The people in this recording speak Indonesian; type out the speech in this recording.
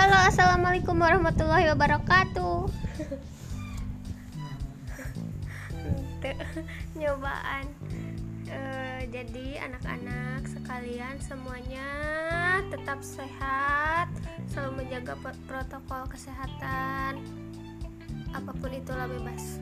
Halo, assalamualaikum warahmatullahi wabarakatuh. Nyobaan. E, jadi anak-anak sekalian semuanya tetap sehat, selalu menjaga protokol kesehatan. Apa pun itulah bebas.